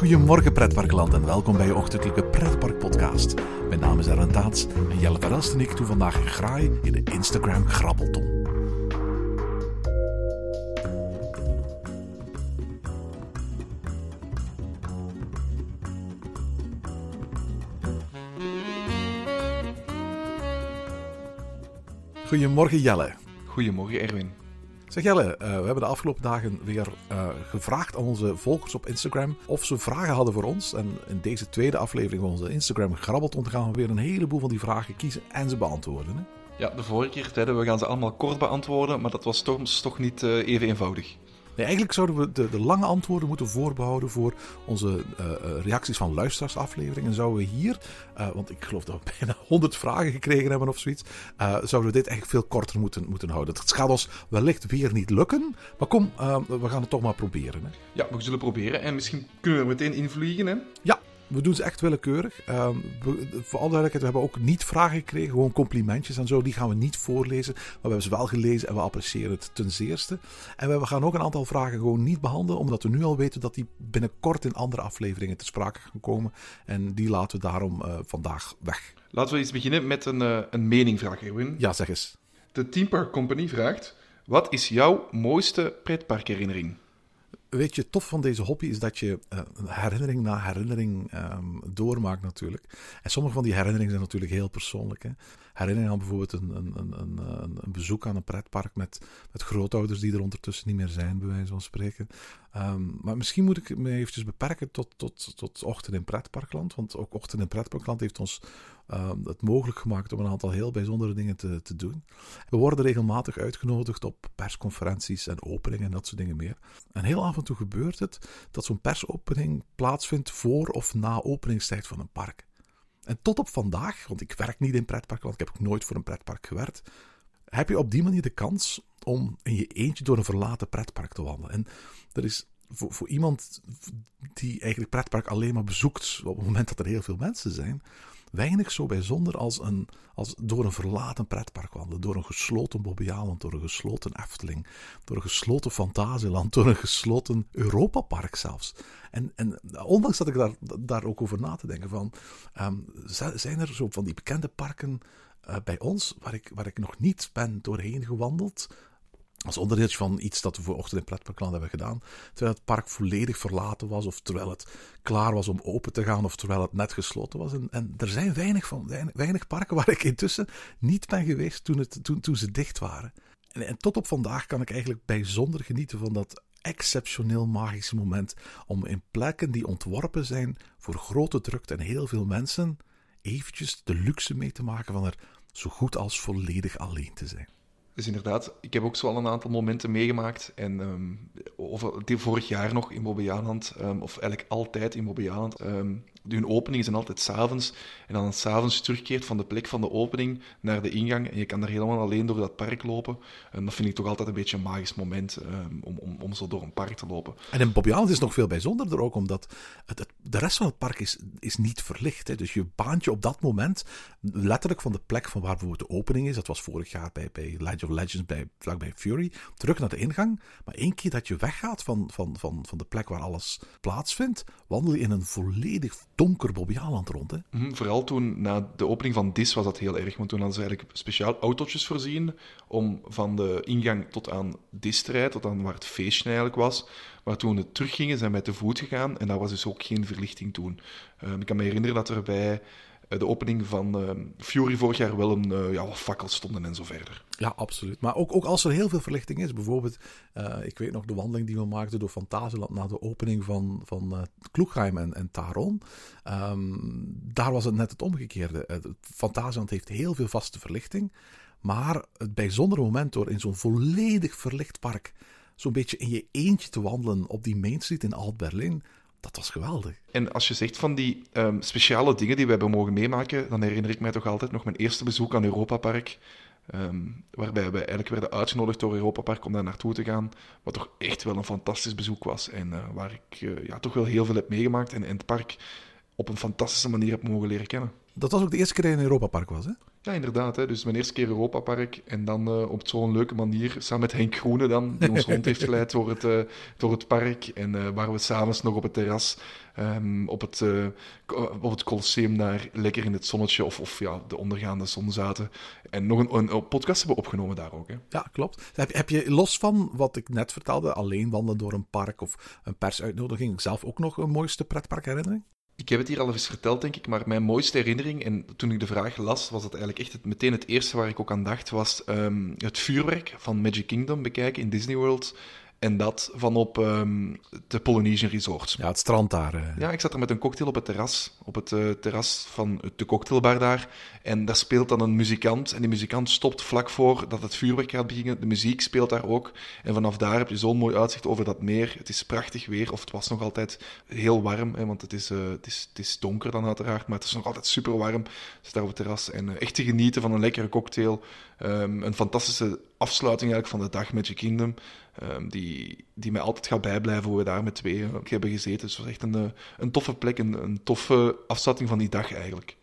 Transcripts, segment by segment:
Goedemorgen pretparkland en welkom bij je ochtendelijke pretpark podcast. Mijn naam is Erwin en Jelle Verelst en ik doen vandaag een graai in de Instagram grabbelton. Goedemorgen Jelle. Goedemorgen Erwin. Zeg Jelle, eh, we hebben de afgelopen dagen weer eh, gevraagd aan onze volgers op Instagram of ze vragen hadden voor ons. En in deze tweede aflevering van onze Instagram Grabbelton gaan we weer een heleboel van die vragen kiezen en ze beantwoorden. Hè? Ja, de vorige keer zeiden we gaan ze allemaal kort beantwoorden, maar dat was toch, toch niet eh, even eenvoudig. Nee, eigenlijk zouden we de, de lange antwoorden moeten voorbehouden voor onze uh, reacties van luisteraarsafleveringen. En zouden we hier, uh, want ik geloof dat we bijna 100 vragen gekregen hebben of zoiets, zouden we dit eigenlijk veel korter moeten, moeten houden. Het gaat ons wellicht weer niet lukken, maar kom, we gaan het toch maar proberen. Hè? Ja, we zullen proberen en misschien kunnen we er meteen invliegen. Hè? Ja, we doen ze echt willekeurig. Um, we, voor alle duidelijkheid, we hebben ook niet vragen gekregen, gewoon complimentjes en zo. Die gaan we niet voorlezen, maar we hebben ze wel gelezen en we appreciëren het ten zeerste. En we gaan ook een aantal vragen gewoon niet behandelen, omdat we nu al weten dat die binnenkort in andere afleveringen te sprake gaan komen. En die laten we daarom uh, vandaag weg. Laten we eens beginnen met een, uh, een meningvraag, Erwin. Ja, zeg eens. De Team Park Company vraagt: Wat is jouw mooiste pretparkherinnering? Weet je, tof van deze hobby is dat je uh, herinnering na herinnering um, doormaakt natuurlijk. En sommige van die herinneringen zijn natuurlijk heel persoonlijk. Hè. Herinnering aan bijvoorbeeld een, een, een, een, bezoek aan een pretpark met, met grootouders die er ondertussen niet meer zijn, bij wijze van spreken. Um, maar misschien moet ik me eventjes beperken tot, tot, tot Ochtend in Pretparkland. Want ook Ochtend in Pretparkland heeft ons um, het mogelijk gemaakt om een aantal heel bijzondere dingen te, te doen. We worden regelmatig uitgenodigd op persconferenties en openingen en dat soort dingen meer. En heel af en toe gebeurt het dat zo'n persopening plaatsvindt voor of na openingstijd van een park. En tot op vandaag, want ik werk niet in pretparkland, ik heb ook nooit voor een pretpark gewerkt, heb je op die manier de kans om in je eentje door een verlaten pretpark te wandelen. En er is voor, voor iemand die eigenlijk pretpark alleen maar bezoekt op het moment dat er heel veel mensen zijn, weinig zo bijzonder als, een, als door een verlaten pretpark wandelen. Door een gesloten Bobbejaanland, door een gesloten Efteling, door een gesloten Fantasieland, door een gesloten Europapark zelfs. En, en ondanks dat ik daar, daar ook over na te denken van, um, zijn er zo van die bekende parken uh, bij ons waar ik, waar ik nog niet ben doorheen gewandeld, als onderdeeltje van iets dat we voor Ochtend in Pretparkland hebben gedaan. Terwijl het park volledig verlaten was, of terwijl het klaar was om open te gaan, of terwijl het net gesloten was. En, er zijn weinig, van, weinig, weinig, parken waar ik intussen niet ben geweest toen, het, toen, toen ze dicht waren. En, en tot op vandaag kan ik eigenlijk bijzonder genieten van dat exceptioneel magische moment om in plekken die ontworpen zijn voor grote drukte en heel veel mensen, eventjes de luxe mee te maken van er zo goed als volledig alleen te zijn. Dus inderdaad, ik heb ook zo al een aantal momenten meegemaakt. En um, over vorig jaar nog in Bobbejaanland, um, of eigenlijk altijd in Bobbejaanland, um, hun openingen zijn altijd s'avonds. En dan s'avonds terugkeert van de plek van de opening naar de ingang. En je kan daar helemaal alleen door dat park lopen. En dat vind ik toch altijd een beetje een magisch moment om, om, om zo door een park te lopen. En in Bobbejaanland is nog veel bijzonderder ook, omdat het, de rest van het park is, is niet verlicht. Hè. Dus je baant je op dat moment letterlijk van de plek van waar bijvoorbeeld de opening is. Dat was vorig jaar bij, bij Legend of Legends bij, vlakbij Fury, terug naar de ingang. Maar één keer dat je weggaat van, van, van, van de plek waar alles plaatsvindt, wandel je in een volledig donker Bobbejaanland rond. Hè? -hmm, vooral toen, na de opening van DIS was dat heel erg, want toen hadden ze eigenlijk speciaal autootjes voorzien om van de ingang tot aan DIS te rijden, tot aan waar het feestje eigenlijk was. Maar toen we teruggingen, zijn wij te voet gegaan en daar was dus ook geen verlichting toen. Um, ik kan me herinneren dat er bij de opening van uh, Fury vorig jaar wel een uh, ja, wat fakkels stonden en zo verder. Ja, absoluut. Maar ook, ook als er heel veel verlichting is, bijvoorbeeld, ik weet nog de wandeling die we maakten door Fantasieland na de opening van, van uh, en, en Taron. Um, daar was het net het omgekeerde. Fantasieland heeft heel veel vaste verlichting, maar het bijzondere moment door in zo'n volledig verlicht park zo'n beetje in je eentje te wandelen op die Main Street in Alt-Berlin, dat was geweldig. En als je zegt van die um, speciale dingen die we hebben mogen meemaken, dan herinner ik mij toch altijd nog mijn eerste bezoek aan Europa Park. Ehm, waarbij we eigenlijk werden uitgenodigd door Europa Park om daar naartoe te gaan. Wat toch echt wel een fantastisch bezoek was. En eh, waar ik eh, ja, toch wel heel veel heb meegemaakt. En, en het park op een fantastische manier heb mogen leren kennen. Dat was ook de eerste keer dat je in Europa Park was, hè? Ja, inderdaad. Hè. Dus mijn eerste keer Europa Park. En dan eh, op zo'n leuke manier, samen met Henk Groene dan, die ons rond heeft geleid door het, eh, door het park. En eh, waar we samen nog op het terras, ehm, op, het, op het Colosseum daar lekker in het zonnetje of, of ja, de ondergaande zon zaten. En nog een, een, een podcast hebben opgenomen daar ook. Hè. Ja, klopt. Heb, heb je los van wat ik net vertelde, alleen wandelen door een park of een persuitnodiging, zelf ook nog een mooiste pretparkherinnering? Ik heb het hier al eens verteld, denk ik, maar mijn mooiste herinnering, en toen ik de vraag las, was dat eigenlijk echt het, meteen het eerste waar ik ook aan dacht, was ehm, het vuurwerk van Magic Kingdom bekijken in Disney World. En dat van op ehm, de Polynesian Resorts. Ja, het strand daar. eh. Ja, ik zat er met een cocktail op het terras. Op het eh, terras van de cocktailbar daar. En daar speelt dan een muzikant. En die muzikant stopt vlak voor dat het vuurwerk gaat beginnen. De muziek speelt daar ook. En vanaf daar heb je zo'n mooi uitzicht over dat meer. Het is prachtig weer. Of het was nog altijd heel warm. Hè, want het is, eh, het, is, het is donker dan uiteraard. Maar het is nog altijd super warm. Dus daar op het terras. En echt te genieten van een lekkere cocktail. Ehm, een fantastische afsluiting eigenlijk van de dag Magic Kingdom. Ehm, die, die mij altijd gaat bijblijven hoe we daar met tweeën hebben gezeten. Dus het was echt een, eh, een toffe plek, een, een toffe afsluiting van die dag eigenlijk.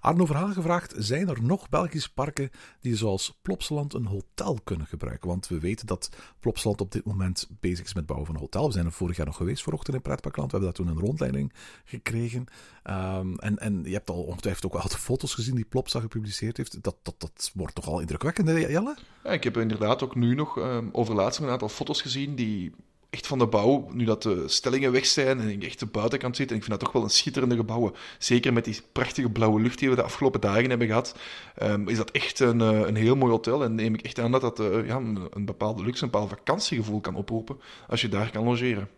Arno Verhaal gevraagd, zijn er nog Belgische parken die zoals Plopsaland een hotel kunnen gebruiken? Want we weten dat Plopsaland op dit moment bezig is met bouwen van een hotel. We zijn er vorig jaar nog geweest voor Ochtend in Pretparkland. We hebben daar toen een rondleiding gekregen. Ehm, en, en je hebt al ongetwijfeld ook al de foto's gezien die Plopsa gepubliceerd heeft. Dat, dat, dat wordt toch al indrukwekkend, Jelle? Ja, ik heb inderdaad ook nu nog um, over laatst een aantal foto's gezien die echt van de bouw, nu dat de stellingen weg zijn en ik echt de buitenkant zit. En ik vind dat toch wel een schitterende gebouwen. Zeker met die prachtige blauwe lucht die we de afgelopen dagen hebben gehad, um, is dat echt een, uh, een heel mooi hotel. En neem ik echt aan dat dat uh, ja, een, een bepaalde luxe, een bepaald vakantiegevoel kan oproepen als je daar kan logeren.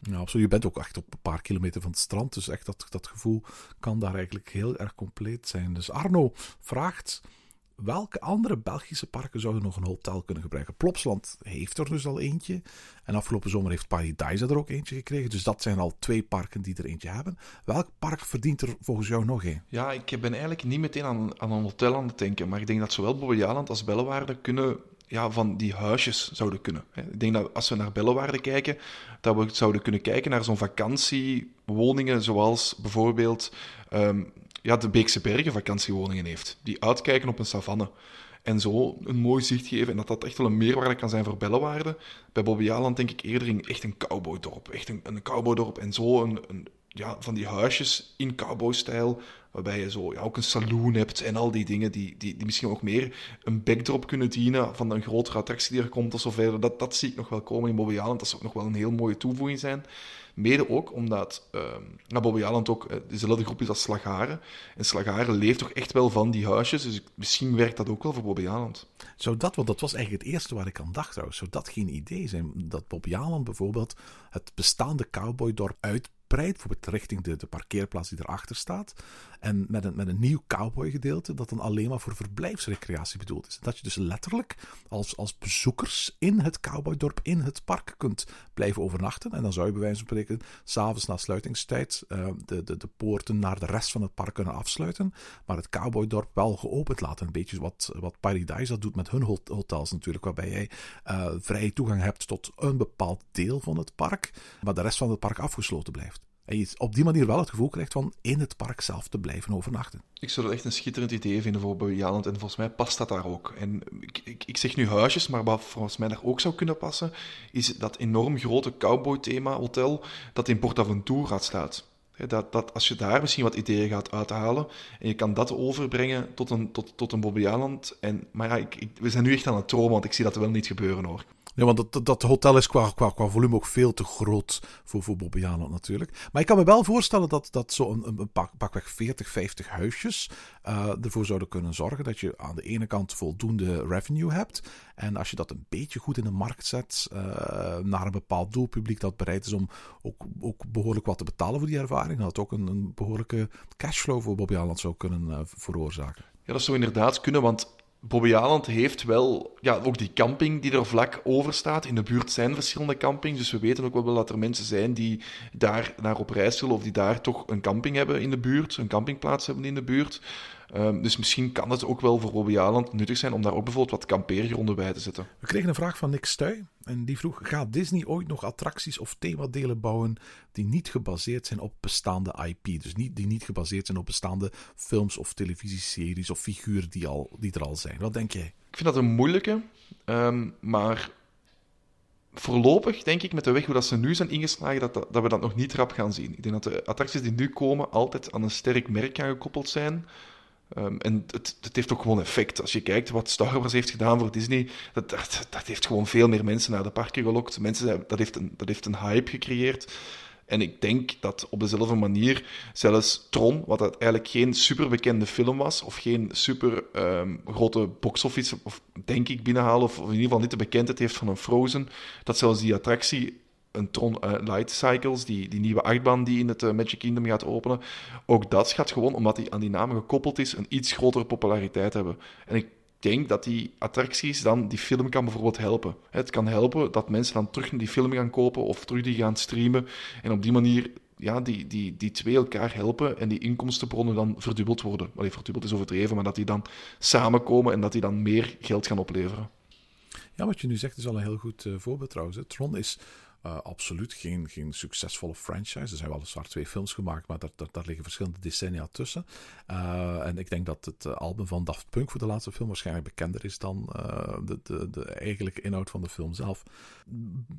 Ja, absoluut. Je bent ook echt op een paar kilometer van het strand. Dus echt dat, dat gevoel kan daar eigenlijk heel erg compleet zijn. Dus Arno vraagt. Welke andere Belgische parken zouden nog een hotel kunnen gebruiken? Plopsland heeft er dus al eentje. En afgelopen zomer heeft Paradise er ook eentje gekregen. Dus dat zijn al twee parken die er eentje hebben. Welk park verdient er volgens jou nog een? Ja, ik ben eigenlijk niet meteen aan, aan een hotel aan het denken. Maar ik denk dat zowel Bobbejaanland als Bellewaarde kunnen ja, van die huisjes zouden kunnen. Ik denk dat als we naar Bellewaarde kijken, dat we zouden kunnen kijken naar zo'n vakantiewoningen zoals bijvoorbeeld um, ja, de Beekse Bergen vakantiewoningen heeft. Die uitkijken op een savanne. En zo een mooi zicht geven. En dat dat echt wel een meerwaarde kan zijn voor Bellewaarde. Bij Bobbejaanland denk ik eerder in echt een cowboydorp. Echt een, een cowboydorp. En zo een, een, ja, van die huisjes in cowboystijl. Waarbij je zo ja, ook een saloon hebt en al die dingen die, die, die misschien ook meer een backdrop kunnen dienen van een grotere attractie die er komt of zo verder. Dat, dat zie ik nog wel komen in Bobbejaanland. Dat zou ook nog wel een heel mooie toevoeging zijn. Mede ook omdat uh, nou, Bobbejaanland ook uh, dezelfde groep is als Slagaren. En Slagaren leeft toch echt wel van die huisjes. Dus misschien werkt dat ook wel voor Bobbejaanland. Zou dat, want dat was eigenlijk het eerste waar ik aan dacht trouwens. Zou dat geen idee zijn? Dat Bobbejaanland bijvoorbeeld het bestaande cowboydorp uit bijvoorbeeld richting de, de parkeerplaats die erachter staat. En met een, met een nieuw cowboygedeelte dat dan alleen maar voor verblijfsrecreatie bedoeld is. Dat je dus letterlijk als, als bezoekers in het cowboydorp, in het park kunt blijven overnachten. En dan zou je bij wijze van spreken s'avonds na sluitingstijd uh, de, de, de poorten naar de rest van het park kunnen afsluiten. Maar het cowboydorp wel geopend laten. Een beetje wat, wat Paradise dat doet met hun hotels natuurlijk. Waarbij jij uh, vrije toegang hebt tot een bepaald deel van het park. Maar de rest van het park afgesloten blijft. En je op die manier wel het gevoel krijgt van in het park zelf te blijven overnachten. Ik zou dat echt een schitterend idee vinden voor Bobbejaanland. En volgens mij past dat daar ook. En ik, ik, ik, zeg nu huisjes, maar wat volgens mij daar ook zou kunnen passen, is dat enorm grote cowboy-thema hotel dat in PortAventura staat. Dat, dat als je daar misschien wat ideeën gaat uithalen en je kan dat overbrengen tot een, tot, tot een Bobbejaanland. En, maar ja, ik, we zijn nu echt aan het dromen, want ik zie dat wel niet gebeuren hoor. Ja, want dat, dat hotel is qua, qua, qua volume ook veel te groot voor, voor Bobbejaanland natuurlijk. Maar ik kan me wel voorstellen dat, dat zo'n een, een pak, pakweg 40, 50 huisjes uh, ervoor zouden kunnen zorgen dat je aan de ene kant voldoende revenue hebt. En als je dat een beetje goed in de markt zet uh, naar een bepaald doelpubliek dat bereid is om ook, ook behoorlijk wat te betalen voor die ervaring, dat ook een, een behoorlijke cashflow voor Bobbejaanland zou kunnen uh, veroorzaken. Ja, dat zou inderdaad kunnen, want Bobbejaanland heeft wel ja, ook die camping die er vlak over staat. In de buurt zijn verschillende campings, dus we weten ook wel dat er mensen zijn die daar naar op reis willen of die daar toch een camping hebben in de buurt, een campingplaats hebben in de buurt. Ehm, dus misschien kan het ook wel voor Bobbejaanland nuttig zijn om daar ook bijvoorbeeld wat kampeergronden bij te zetten. We kregen een vraag van Nick Stuy. En die vroeg: Gaat Disney ooit nog attracties of themadelen bouwen die niet gebaseerd zijn op bestaande IP? Dus niet, die niet gebaseerd zijn op bestaande films of televisieseries of figuren die, al, die er al zijn. Wat denk jij? Ik vind dat een moeilijke, ehm, maar voorlopig denk ik met de weg hoe dat ze nu zijn ingeslagen, dat, dat, dat we dat nog niet rap gaan zien. Ik denk dat de attracties die nu komen altijd aan een sterk merk gaan gekoppeld zijn. Ehm, en het, het, heeft ook gewoon effect. Als je kijkt wat Star Wars heeft gedaan voor Disney, dat, dat, dat heeft gewoon veel meer mensen naar de parken gelokt. Mensen, dat, heeft een, dat heeft een hype gecreëerd. En ik denk dat op dezelfde manier zelfs Tron, wat eigenlijk geen superbekende film was, of geen super um, grote box-office, of denk ik binnenhalen, of in ieder geval niet de bekendheid heeft van een Frozen, dat zelfs die attractie een Tron uh, Light Cycles, die, die nieuwe achtbaan die in het uh, Magic Kingdom gaat openen. Ook dat gaat gewoon, omdat die aan die namen gekoppeld is, een iets grotere populariteit hebben. En ik denk dat die attracties dan die film kan bijvoorbeeld helpen. Het kan helpen dat mensen dan terug die film gaan kopen of terug die gaan streamen. En op die manier ja, die, die, die twee elkaar helpen en die inkomstenbronnen dan verdubbeld worden. Allee, verdubbeld is overdreven, maar dat die dan samenkomen en dat die dan meer geld gaan opleveren. Ja, wat je nu zegt is al een heel goed uh, voorbeeld trouwens. Tron is uh, absoluut geen, geen succesvolle franchise. Er zijn weliswaar twee films gemaakt, maar daar, daar, liggen verschillende decennia tussen. Uh, en ik denk dat het album van Daft Punk voor de laatste film waarschijnlijk bekender is dan de, de, de eigenlijke inhoud van de film zelf.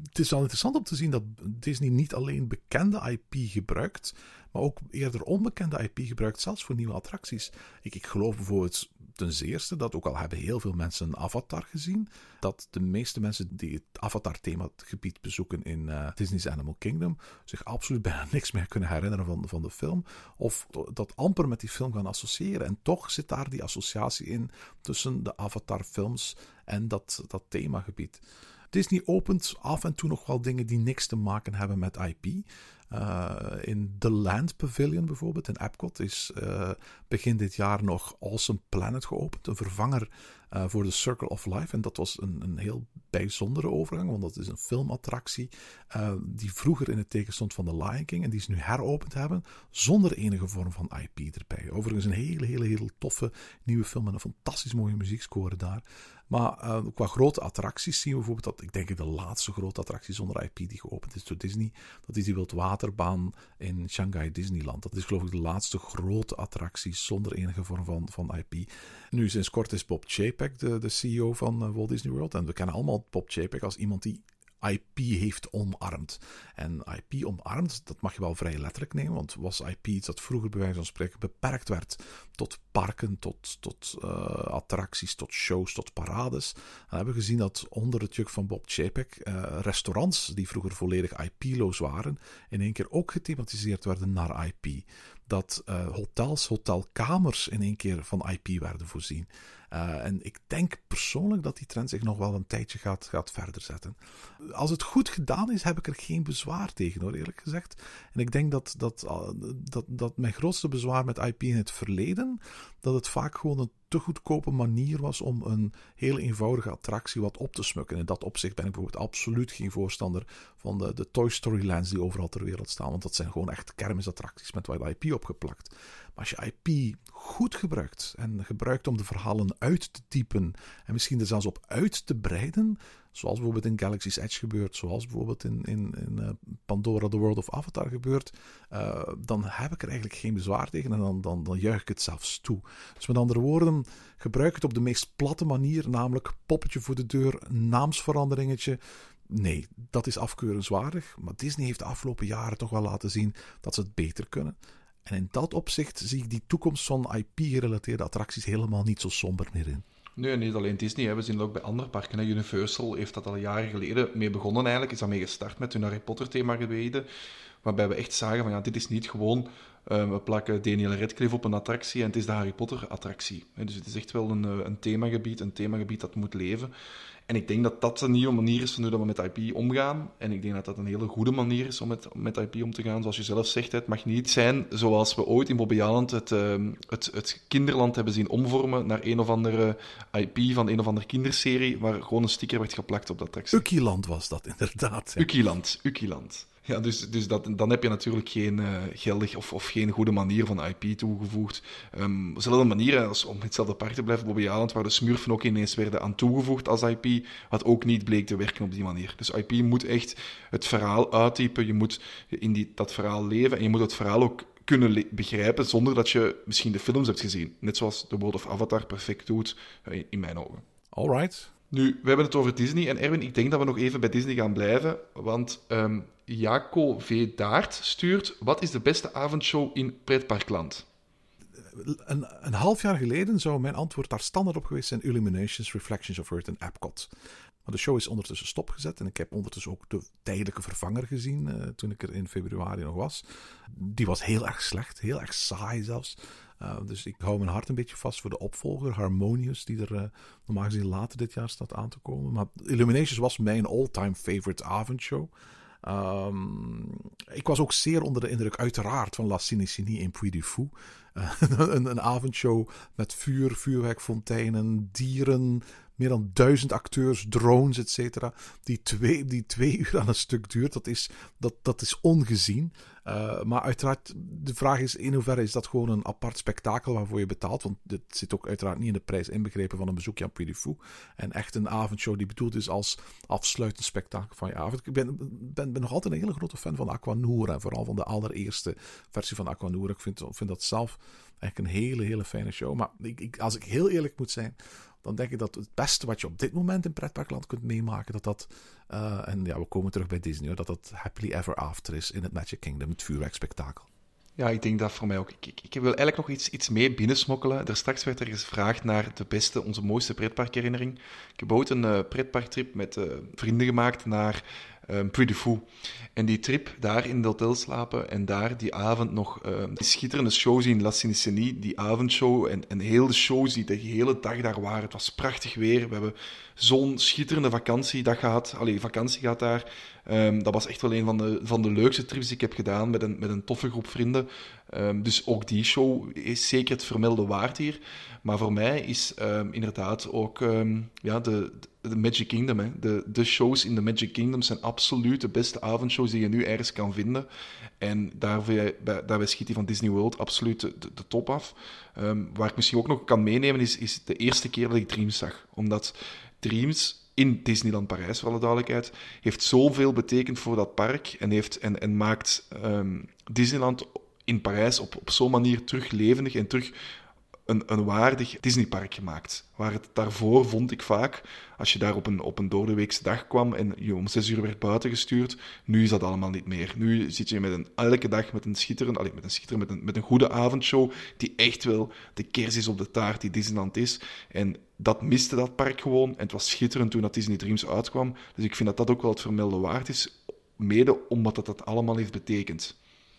Het is wel interessant om te zien dat Disney niet alleen bekende IP gebruikt, maar ook eerder onbekende IP gebruikt, zelfs voor nieuwe attracties. Ik, ik geloof bijvoorbeeld ten zeerste dat, ook al hebben heel veel mensen Avatar gezien, dat de meeste mensen die het Avatar-themagebied bezoeken in uh, Disney's Animal Kingdom zich absoluut bijna niks meer kunnen herinneren van, van de film. Of dat amper met die film gaan associëren. En toch zit daar die associatie in tussen de Avatar-films en dat, dat themagebied. Disney opent af en toe nog wel dingen die niks te maken hebben met IP. Uh, in The Land Pavilion bijvoorbeeld, in Epcot, is uh, begin dit jaar nog Awesome Planet geopend. Een vervanger uh, voor de Circle of Life. En dat was een, een heel bijzondere overgang, want dat is een filmattractie die vroeger in het teken stond van The Lion King. En die ze nu heropend hebben, zonder enige vorm van IP erbij. Overigens een hele, hele, hele toffe nieuwe film met een fantastisch mooie muziekscore daar. Maar uh, qua grote attracties zien we bijvoorbeeld dat, ik denk de laatste grote attractie zonder IP die geopend is door Disney, dat is die wildwaterbaan in Shanghai Disneyland. Dat is geloof ik de laatste grote attractie zonder enige vorm van, van IP. Nu sinds kort is Bob Chapek de, de CEO van uh, Walt Disney World en we kennen allemaal Bob Chapek als iemand die IP heeft omarmd. En IP omarmd, dat mag je wel vrij letterlijk nemen, want was IP iets dat vroeger bij wijze van spreken beperkt werd tot parken, tot, tot uh, attracties, tot shows, tot parades. Hebben we gezien dat onder het juk van Bob Chapek uh, restaurants die vroeger volledig IP-loos waren, in één keer ook gethematiseerd werden naar IP. Dat uh, hotels, hotelkamers in één keer van IP werden voorzien. Uh, en ik denk persoonlijk dat die trend zich nog wel een tijdje gaat, gaat verder zetten. Als het goed gedaan is, heb ik er geen bezwaar tegen hoor, eerlijk gezegd. En ik denk dat, dat, dat, dat mijn grootste bezwaar met IP in het verleden, dat het vaak gewoon een te goedkope manier was om een hele eenvoudige attractie wat op te smukken. In dat opzicht ben ik bijvoorbeeld absoluut geen voorstander van de, de Toy Story lands die overal ter wereld staan. Want dat zijn gewoon echt kermisattracties met wat IP opgeplakt. Als je IP goed gebruikt en gebruikt om de verhalen uit te typen en misschien er zelfs op uit te breiden, zoals bijvoorbeeld in Galaxy's Edge gebeurt, zoals bijvoorbeeld in, in, in uh, Pandora The World of Avatar gebeurt, uh, dan heb ik er eigenlijk geen bezwaar tegen en dan, dan, dan juich ik het zelfs toe. Dus met andere woorden, gebruik het op de meest platte manier, namelijk poppetje voor de deur, naamsveranderingetje. Nee, dat is afkeurenswaardig, maar Disney heeft de afgelopen jaren toch wel laten zien dat ze het beter kunnen. En in dat opzicht zie ik die toekomst van IP-gerelateerde attracties helemaal niet zo somber meer in. Nee, niet alleen Disney. We zien dat ook bij andere parken. Universal heeft dat al jaren geleden mee begonnen eigenlijk. Is daarmee gestart met hun Harry Potter themagebieden. Waarbij we echt zagen van ja, dit is niet gewoon... Uh, we plakken Daniel Radcliffe op een attractie en het is de Harry Potter attractie. Dus het is echt wel een, eh, een themagebied, een themagebied dat moet leven. En ik denk dat dat een nieuwe manier is van hoe we met IP omgaan. En ik denk dat dat een hele goede manier is om met, met IP om te gaan. Zoals je zelf zegt, het mag niet zijn zoals we ooit in Bobbejaanland het, uh, het, het kinderland hebben zien omvormen naar een of andere IP van een of andere kinderserie, waar gewoon een sticker werd geplakt op dat tekst. Ukiland was dat inderdaad. Ja. Ukiland, Ukiland. Ja, dus, dus dat, dan heb je natuurlijk geen uh, geldig of, of geen goede manier van IP toegevoegd. Um, dezelfde manier, als, om hetzelfde park te blijven, Bobby Island, waar de smurfen ook ineens werden aan toegevoegd als IP, wat ook niet bleek te werken op die manier. Dus IP moet echt het verhaal uittypen, je moet in die, dat verhaal leven en je moet het verhaal ook kunnen begrijpen zonder dat je misschien de films hebt gezien. Net zoals The World of Avatar perfect doet, uh, in mijn ogen. Alright. Nu, we hebben het over Disney. En Erwin, ik denk dat we nog even bij Disney gaan blijven. Want um, Jaco V. Daart stuurt... Wat is de beste avondshow in pretparkland? Een, een half jaar geleden zou mijn antwoord daar standaard op geweest zijn... Illuminations, Reflections of Earth en Epcot. Maar de show is ondertussen stopgezet. En ik heb ondertussen ook de tijdelijke vervanger gezien... Uh, toen ik er in februari nog was. Die was heel erg slecht. Heel erg saai zelfs. Uh, dus ik hou mijn hart een beetje vast voor de opvolger, Harmonious, die er uh, normaal gezien later dit jaar staat aan te komen. Maar Illuminations was mijn all-time favorite avondshow. Um, ik was ook zeer onder de indruk, uiteraard, van La Cinecinie in Puy du Fou. Uh, een, een avondshow met vuur, vuurwerkfonteinen, dieren, meer dan duizend acteurs, drones, et cetera. Die twee, die twee uur aan een stuk duurt. Dat is, dat, dat is ongezien. Uh, maar uiteraard, de vraag is in hoeverre is dat gewoon een apart spektakel waarvoor je betaalt. Want dit zit ook uiteraard niet in de prijs inbegrepen van een bezoekje aan Puy En echt een avondshow die bedoeld is als afsluitend spektakel van je avond. Ik ben, ben, ben nog altijd een hele grote fan van Aquanura. Vooral van de allereerste versie van Aquanura. Ik vind, vind dat zelf echt een hele, hele fijne show. Maar ik, als ik heel eerlijk moet zijn, dan denk ik dat het beste wat je op dit moment in pretparkland kunt meemaken, dat dat, uh, en ja, we komen terug bij Disney, hoor, dat dat Happily Ever After is in het Magic Kingdom, het vuurwerkspektakel. Ja, ik denk dat voor mij ook. Ik, ik, ik wil eigenlijk nog iets, iets mee binnensmokkelen. Er straks werd er gevraagd naar de beste, onze mooiste pretparkherinnering. Ik heb ooit een uh, pretparktrip met uh, vrienden gemaakt naar um, Pretty Fou. En die trip, daar in het hotel slapen en daar die avond nog um, die schitterende show zien, La Cinecenie, die avondshow en, en heel de shows die de hele dag daar waren. Het was prachtig weer. We hebben zo'n schitterende vakantie dat gehad. Allee, vakantie gehad daar. Um, dat was echt wel een van de, van de leukste trips die ik heb gedaan met een, met een toffe groep vrienden. Um, dus ook die show is zeker het vermelde waard hier. Maar voor mij is um, inderdaad ook ja, de, de Magic Kingdom. Hè. De, de shows in de Magic Kingdom zijn absoluut de beste avondshows die je nu ergens kan vinden. En daarbij, daarbij schiet die van Disney World absoluut de top af. waar ik misschien ook nog kan meenemen is, is de eerste keer dat ik Dreams zag. Omdat Dreams in Disneyland Parijs, voor alle duidelijkheid, heeft zoveel betekend voor dat park en, heeft, en, en maakt um, Disneyland in Parijs op, op zo'n manier terug levendig en terug een, een waardig Disneypark gemaakt. Waar het daarvoor vond ik vaak, als je daar op een, op een doordeweekse dag kwam en je om zes uur werd buiten gestuurd, nu is dat allemaal niet meer. Nu zit je met een, elke dag met een schitterend, allez, met een schitterend, met een, met een goede avondshow, die echt wel de kers is op de taart die Disneyland is. En dat miste dat park gewoon. En het was schitterend toen dat Disney Dreams uitkwam. Dus ik vind dat dat ook wel het vermelden waard is, mede omdat dat dat allemaal heeft betekend.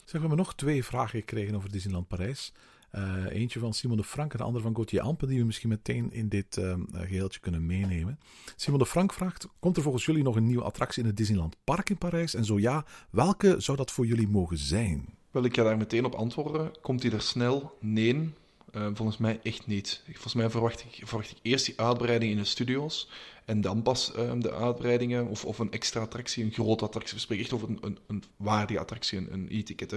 Zeg, we hebben nog twee vragen gekregen over Disneyland Parijs. Uh, eentje van Simon de Frank en de andere van Gauthier Ampen, die we misschien meteen in dit uh, geheeltje kunnen meenemen. Simon de Frank vraagt: Komt er volgens jullie nog een nieuwe attractie in het Disneyland Park in Parijs? En zo ja, welke zou dat voor jullie mogen zijn? Wel, ik ga daar meteen op antwoorden. Komt die er snel? Nee. Uh, volgens mij echt niet. Volgens mij verwacht ik, verwacht ik eerst die uitbreiding in de studio's. En dan pas um, de uitbreidingen of, of een extra attractie, een grote attractie. We spreken echt over een, een, een waardige attractie, een, een e-ticket.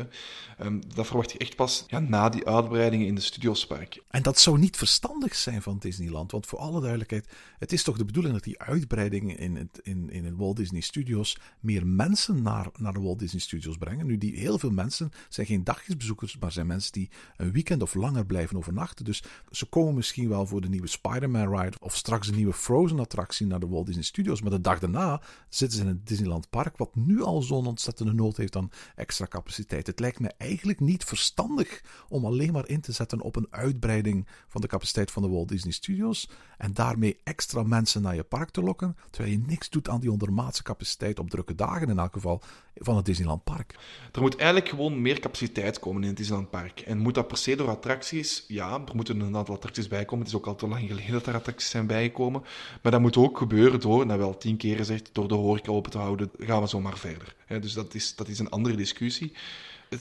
Um, dat verwacht ik echt pas ja, na die uitbreidingen in de studiospark. En dat zou niet verstandig zijn van Disneyland. Want voor alle duidelijkheid, het is toch de bedoeling dat die uitbreidingen in het, in, in het Walt Disney Studios meer mensen naar, naar de Walt Disney Studios brengen. Nu, die heel veel mensen zijn geen dagjesbezoekers, maar zijn mensen die een weekend of langer blijven overnachten. Dus ze komen misschien wel voor de nieuwe Spider-Man ride of straks een nieuwe Frozen attractie naar de Walt Disney Studios. Maar de dag daarna zitten ze in het Disneyland Park, wat nu al zo'n ontzettende nood heeft aan extra capaciteit. Het lijkt me eigenlijk niet verstandig om alleen maar in te zetten op een uitbreiding van de capaciteit van de Walt Disney Studios en daarmee extra mensen naar je park te lokken, terwijl je niks doet aan die ondermaatse capaciteit op drukke dagen in elk geval van het Disneyland Park. Er moet eigenlijk gewoon meer capaciteit komen in het Disneyland Park. En moet dat per se door attracties? Ja, er moeten een aantal attracties bijkomen. Het is ook al te lang geleden dat er attracties zijn bijgekomen. Maar dat moet ook gebeuren door, nou wel tien keer gezegd, door de horeca open te houden, gaan we zomaar verder. dus dat is, dat is een andere discussie.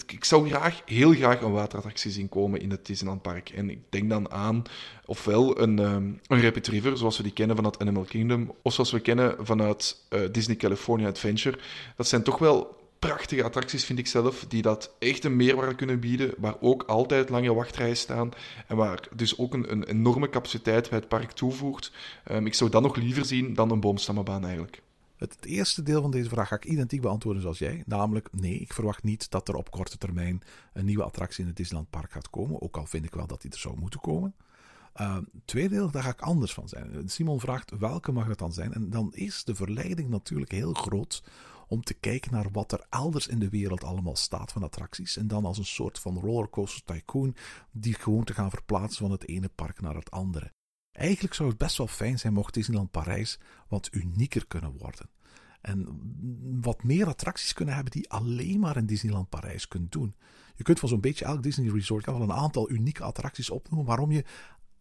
Ik zou graag, heel graag een waterattractie zien komen in het Disneyland Park. En ik denk dan aan ofwel een, um, een Rapid River, zoals we die kennen vanuit Animal Kingdom, of zoals we kennen vanuit uh, Disney California Adventure. Dat zijn toch wel prachtige attracties, vind ik zelf, die dat echt een meerwaarde kunnen bieden, waar ook altijd lange wachtrijen staan en waar dus ook een, een enorme capaciteit bij het park toevoegt. Ehm, ik zou dat nog liever zien dan een boomstammenbaan eigenlijk. Het eerste deel van deze vraag ga ik identiek beantwoorden zoals jij. Namelijk, nee, ik verwacht niet dat er op korte termijn een nieuwe attractie in het Disneyland Park gaat komen. Ook al vind ik wel dat die er zou moeten komen. Uh, tweede deel, daar ga ik anders van zijn. Simon vraagt welke mag het dan zijn? En dan is de verleiding natuurlijk heel groot om te kijken naar wat er elders in de wereld allemaal staat van attracties. En dan als een soort van rollercoaster tycoon die gewoon te gaan verplaatsen van het ene park naar het andere. Eigenlijk zou het best wel fijn zijn mocht Disneyland Parijs wat unieker kunnen worden. En wat meer attracties kunnen hebben die alleen maar in Disneyland Parijs kunt doen. Je kunt van zo'n beetje elk Disney Resort wel een aantal unieke attracties opnoemen waarom je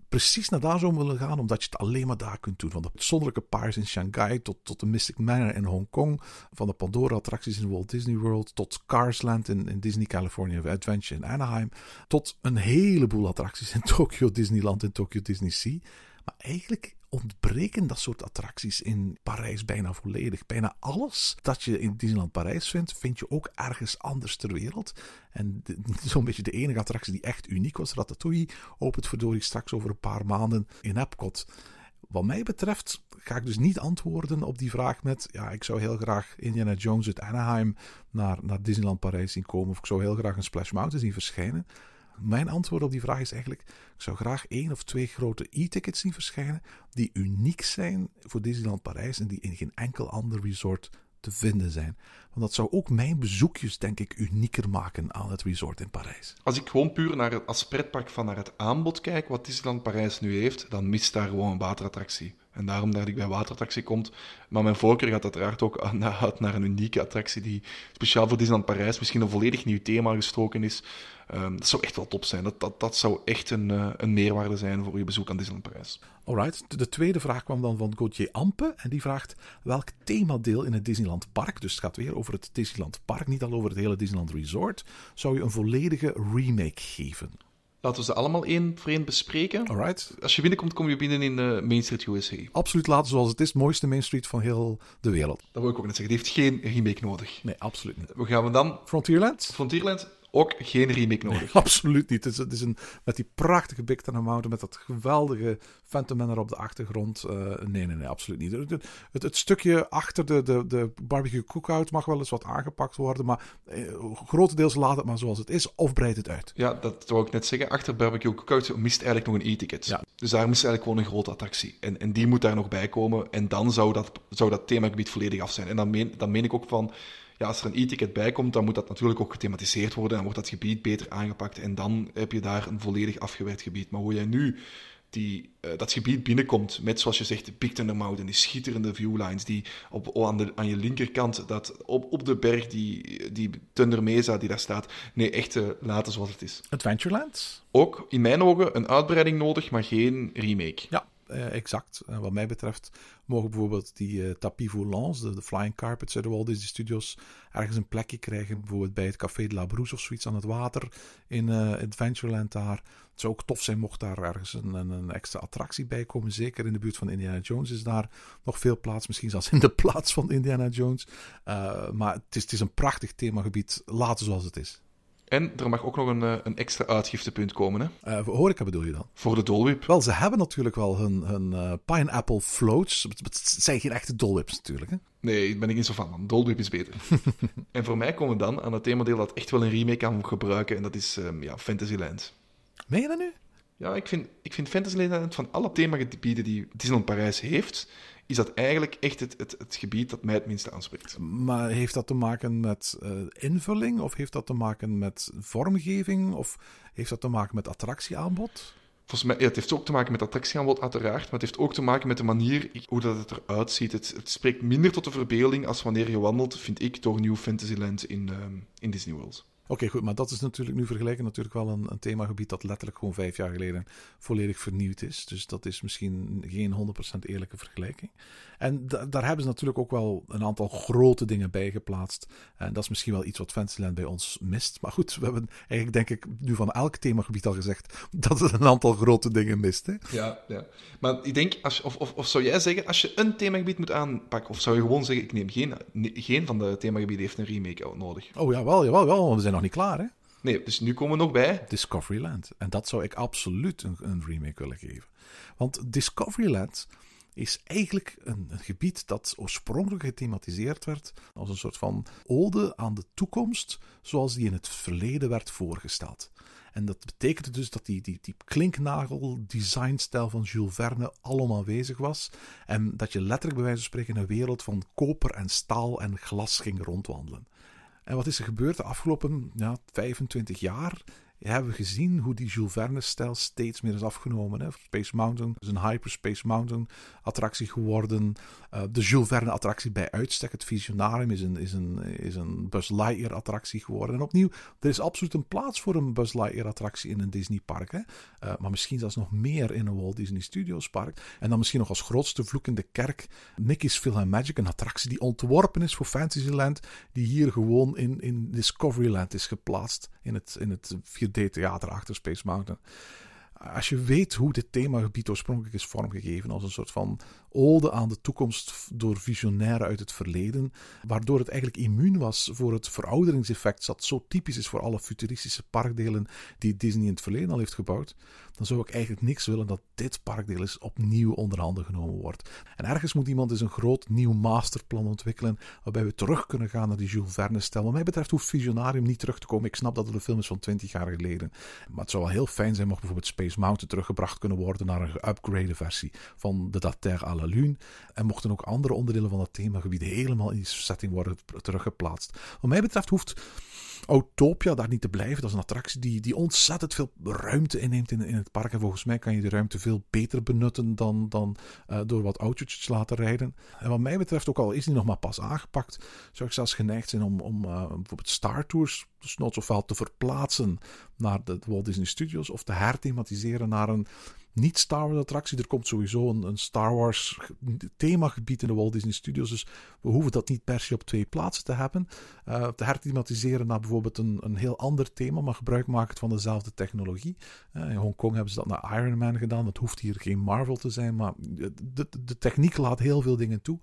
precies naar daar zou willen gaan, omdat je het alleen maar daar kunt doen. Van de zonderlijke paars in Shanghai tot, tot de Mystic Manor in Hongkong. Van de Pandora-attracties in Walt Disney World tot Carsland in, in Disney California Adventure in Anaheim. Tot een heleboel attracties in Tokyo Disneyland en Tokyo Disney Sea. Maar eigenlijk ontbreken dat soort attracties in Parijs bijna volledig. Bijna alles dat je in Disneyland Parijs vindt, vind je ook ergens anders ter wereld. En zo'n beetje de enige attractie die echt uniek was, Ratatouille, opent verdorie straks over een paar maanden in Epcot. Wat mij betreft ga ik dus niet antwoorden op die vraag met: ja, ik zou heel graag Indiana Jones uit Anaheim naar, naar Disneyland Parijs zien komen, of ik zou heel graag een Splash Mountain zien verschijnen. Mijn antwoord op die vraag is eigenlijk: ik zou graag één of twee grote e-tickets zien verschijnen die uniek zijn voor Disneyland Parijs en die in geen enkel ander resort te vinden zijn. Want dat zou ook mijn bezoekjes, denk ik, unieker maken aan het resort in Parijs. Als ik gewoon puur naar het, als pretpark van naar het aanbod kijk, wat Disneyland Parijs nu heeft, dan mist daar gewoon een waterattractie. En daarom dat ik bij waterattractie komt. Maar mijn voorkeur gaat uiteraard ook uit naar een unieke attractie die speciaal voor Disneyland Parijs misschien een volledig nieuw thema gestoken is. Um, dat zou echt wel top zijn. Dat, dat, dat zou echt een, uh, een meerwaarde zijn voor je bezoek aan Disneyland Parijs. Alright. De tweede vraag kwam dan van Gauthier Ampe. En die vraagt welk themadeel in het Disneyland Park, dus het gaat weer over het Disneyland Park, niet al over het hele Disneyland Resort, zou je een volledige remake geven? Laten we ze allemaal één voor één bespreken. Alright. Als je binnenkomt, kom je binnen in uh, Main Street USA. Absoluut laten zoals het is. mooiste Main Street van heel de wereld. Dat wil ik ook net zeggen. Die heeft geen remake nodig. Nee, absoluut niet. We gaan we dan... Frontierland? Frontierland ook geen remake nodig. Nee, absoluut niet. Het is, het is een, met die prachtige Big Thunder Mountain, met dat geweldige Phantom Manor op de achtergrond. Uh, nee, nee, nee, absoluut niet. Het, het, het, stukje achter de, de, de barbecue cookout mag wel eens wat aangepakt worden, maar uh, grotendeels laat het maar zoals het is of breidt het uit. Ja, dat wou ik net zeggen. Achter barbecue cookout mist eigenlijk nog een e-ticket. Ja. Dus daar mist eigenlijk gewoon een grote attractie. En, en die moet daar nog bij komen. En dan zou dat, zou dat themagebied volledig af zijn. En dan meen, dan meen ik ook van ja, als er een e-ticket bij komt, dan moet dat natuurlijk ook gethematiseerd worden en wordt dat gebied beter aangepakt. En dan heb je daar een volledig afgewerkt gebied. Maar hoe jij nu die, uh, dat gebied binnenkomt met, zoals je zegt, de Big Thunder Mountain, die schitterende viewlines, die op, aan, de, aan je linkerkant, dat, op, op de berg, die, die Thunder Mesa die daar staat. Nee, echt uh, laten zoals het is. Adventureland? Ook, in mijn ogen, een uitbreiding nodig, maar geen remake. Ja, uh, exact. Wat mij betreft mogen bijvoorbeeld die uh, tapis voulants, de, flying carpets uit de Walt Disney Studios, ergens een plekje krijgen. Bijvoorbeeld bij het Café de la Brousse of zoiets aan het water in Adventureland daar. Het zou ook tof zijn mocht daar ergens een, een, extra attractie bij komen. Zeker in de buurt van Indiana Jones is daar nog veel plaats. Misschien zelfs in de plaats van Indiana Jones. maar het is, het is een prachtig themagebied. Laten zoals het is. En er mag ook nog een, een extra uitgiftepunt komen. Hè? Uh, voor horeca bedoel je dan? Voor de Dole Whip. Wel, ze hebben natuurlijk wel hun, hun uh, pineapple floats. Het zijn geen echte Dole Whips natuurlijk. Hè? Nee, daar ben ik niet zo van. Man. Whip is beter. en voor mij komen we dan aan het themadeel dat echt wel een remake kan gebruiken. En dat is um, ja, Fantasyland. Meen je dat nu? Ja, ik vind, ik vind Fantasyland van alle themagebieden die Disneyland Parijs heeft, is dat eigenlijk echt het, het, het, gebied dat mij het minste aanspreekt. Maar heeft dat te maken met uh, invulling? Of heeft dat te maken met vormgeving? Of heeft dat te maken met attractieaanbod? Volgens mij, ja, het heeft ook te maken met attractieaanbod, uiteraard. Maar het heeft ook te maken met de manier hoe dat het eruit ziet. Het, het spreekt minder tot de verbeelding als wanneer je wandelt, vind ik, door New Fantasyland in, uh, in Disney World. Oké, goed, maar dat is natuurlijk nu vergelijken natuurlijk wel een, een themagebied dat letterlijk gewoon vijf jaar geleden volledig vernieuwd is. Dus dat is misschien geen 100% eerlijke vergelijking. En da- daar hebben ze natuurlijk ook wel een aantal grote dingen bij geplaatst. En dat is misschien wel iets wat Fantasyland bij ons mist. Maar goed, we hebben eigenlijk denk ik nu van elk themagebied al gezegd dat het een aantal grote dingen mist. Hè? Ja, ja. Maar ik denk, als, of, of, of zou jij zeggen, als je een themagebied moet aanpakken, of zou je gewoon zeggen, ik neem geen, geen van de themagebieden heeft een remake nodig? Oh ja, wel, jawel, wel, want we zijn nog niet klaar hè. Nee, dus nu komen we nog bij. Discoveryland. En dat zou ik absoluut een, een remake willen geven. Want Discoveryland is eigenlijk een, een gebied dat oorspronkelijk gethematiseerd werd als een soort van ode aan de toekomst zoals die in het verleden werd voorgesteld. En dat betekende dus dat die, die, die klinknagel designstijl van Jules Verne allemaal aanwezig was. En dat je letterlijk bij wijze van spreken een wereld van koper en staal en glas ging rondwandelen. En wat is er gebeurd de afgelopen ja, 25 jaar? Hebben we gezien hoe die Jules Verne-stijl steeds meer is afgenomen. Hè? Space Mountain is een Hyperspace Mountain attractie geworden. Uh, de Jules Verne-attractie bij uitstek, het Visionarium, is een, is, een, is een Buzz Lightyear-attractie geworden. En opnieuw, er is absoluut een plaats voor een Buzz Lightyear-attractie in een Disney-park. Uh, maar misschien zelfs nog meer in een Walt Disney Studios-park. En dan misschien nog als grootste vloek in de kerk Mickey's Magic, een attractie die ontworpen is voor Fantasyland, die hier gewoon in, in Discoveryland is geplaatst in het, in het 4D-theater achter Space Mountain. Als je weet hoe dit themagebied oorspronkelijk is vormgegeven als een soort van ode aan de toekomst door visionairen uit het verleden, waardoor het eigenlijk immuun was voor het verouderingseffect dat zo typisch is voor alle futuristische parkdelen die Disney in het verleden al heeft gebouwd, dan zou ik eigenlijk niks willen dat dit parkdeel eens opnieuw onder handen genomen wordt. En ergens moet iemand eens een groot nieuw masterplan ontwikkelen, waarbij we terug kunnen gaan naar die Jules Verne-stijl. Wat mij betreft hoeft Visionarium niet terug te komen. Ik snap dat het een film is van 20 jaar geleden. Maar het zou wel heel fijn zijn mocht bijvoorbeeld Space Mountain teruggebracht kunnen worden naar een geupgrade versie van de Dater à la Lune. En mochten ook andere onderdelen van dat themagebied helemaal in die setting worden teruggeplaatst. Wat mij betreft hoeft Autopia daar niet te blijven. Dat is een attractie die, die ontzettend veel ruimte inneemt in, in het park. En volgens mij kan je die ruimte veel beter benutten dan, dan uh, door wat autootjes te laten rijden. En wat mij betreft, ook al is die nog maar pas aangepakt, zou ik zelfs geneigd zijn om, om uh, bijvoorbeeld Star Tours, dus ofwel te verplaatsen naar de Walt Disney Studios of te herthematiseren naar een niet Star Wars attractie. Er komt sowieso een, een Star Wars themagebied in de Walt Disney Studios. Dus we hoeven dat niet per se op twee plaatsen te hebben. Uh, te herthematiseren naar bijvoorbeeld een, een heel ander thema, maar gebruik maken van dezelfde technologie. Uh, in Hongkong hebben ze dat naar Iron Man gedaan. Dat hoeft hier geen Marvel te zijn, maar de, de techniek laat heel veel dingen toe.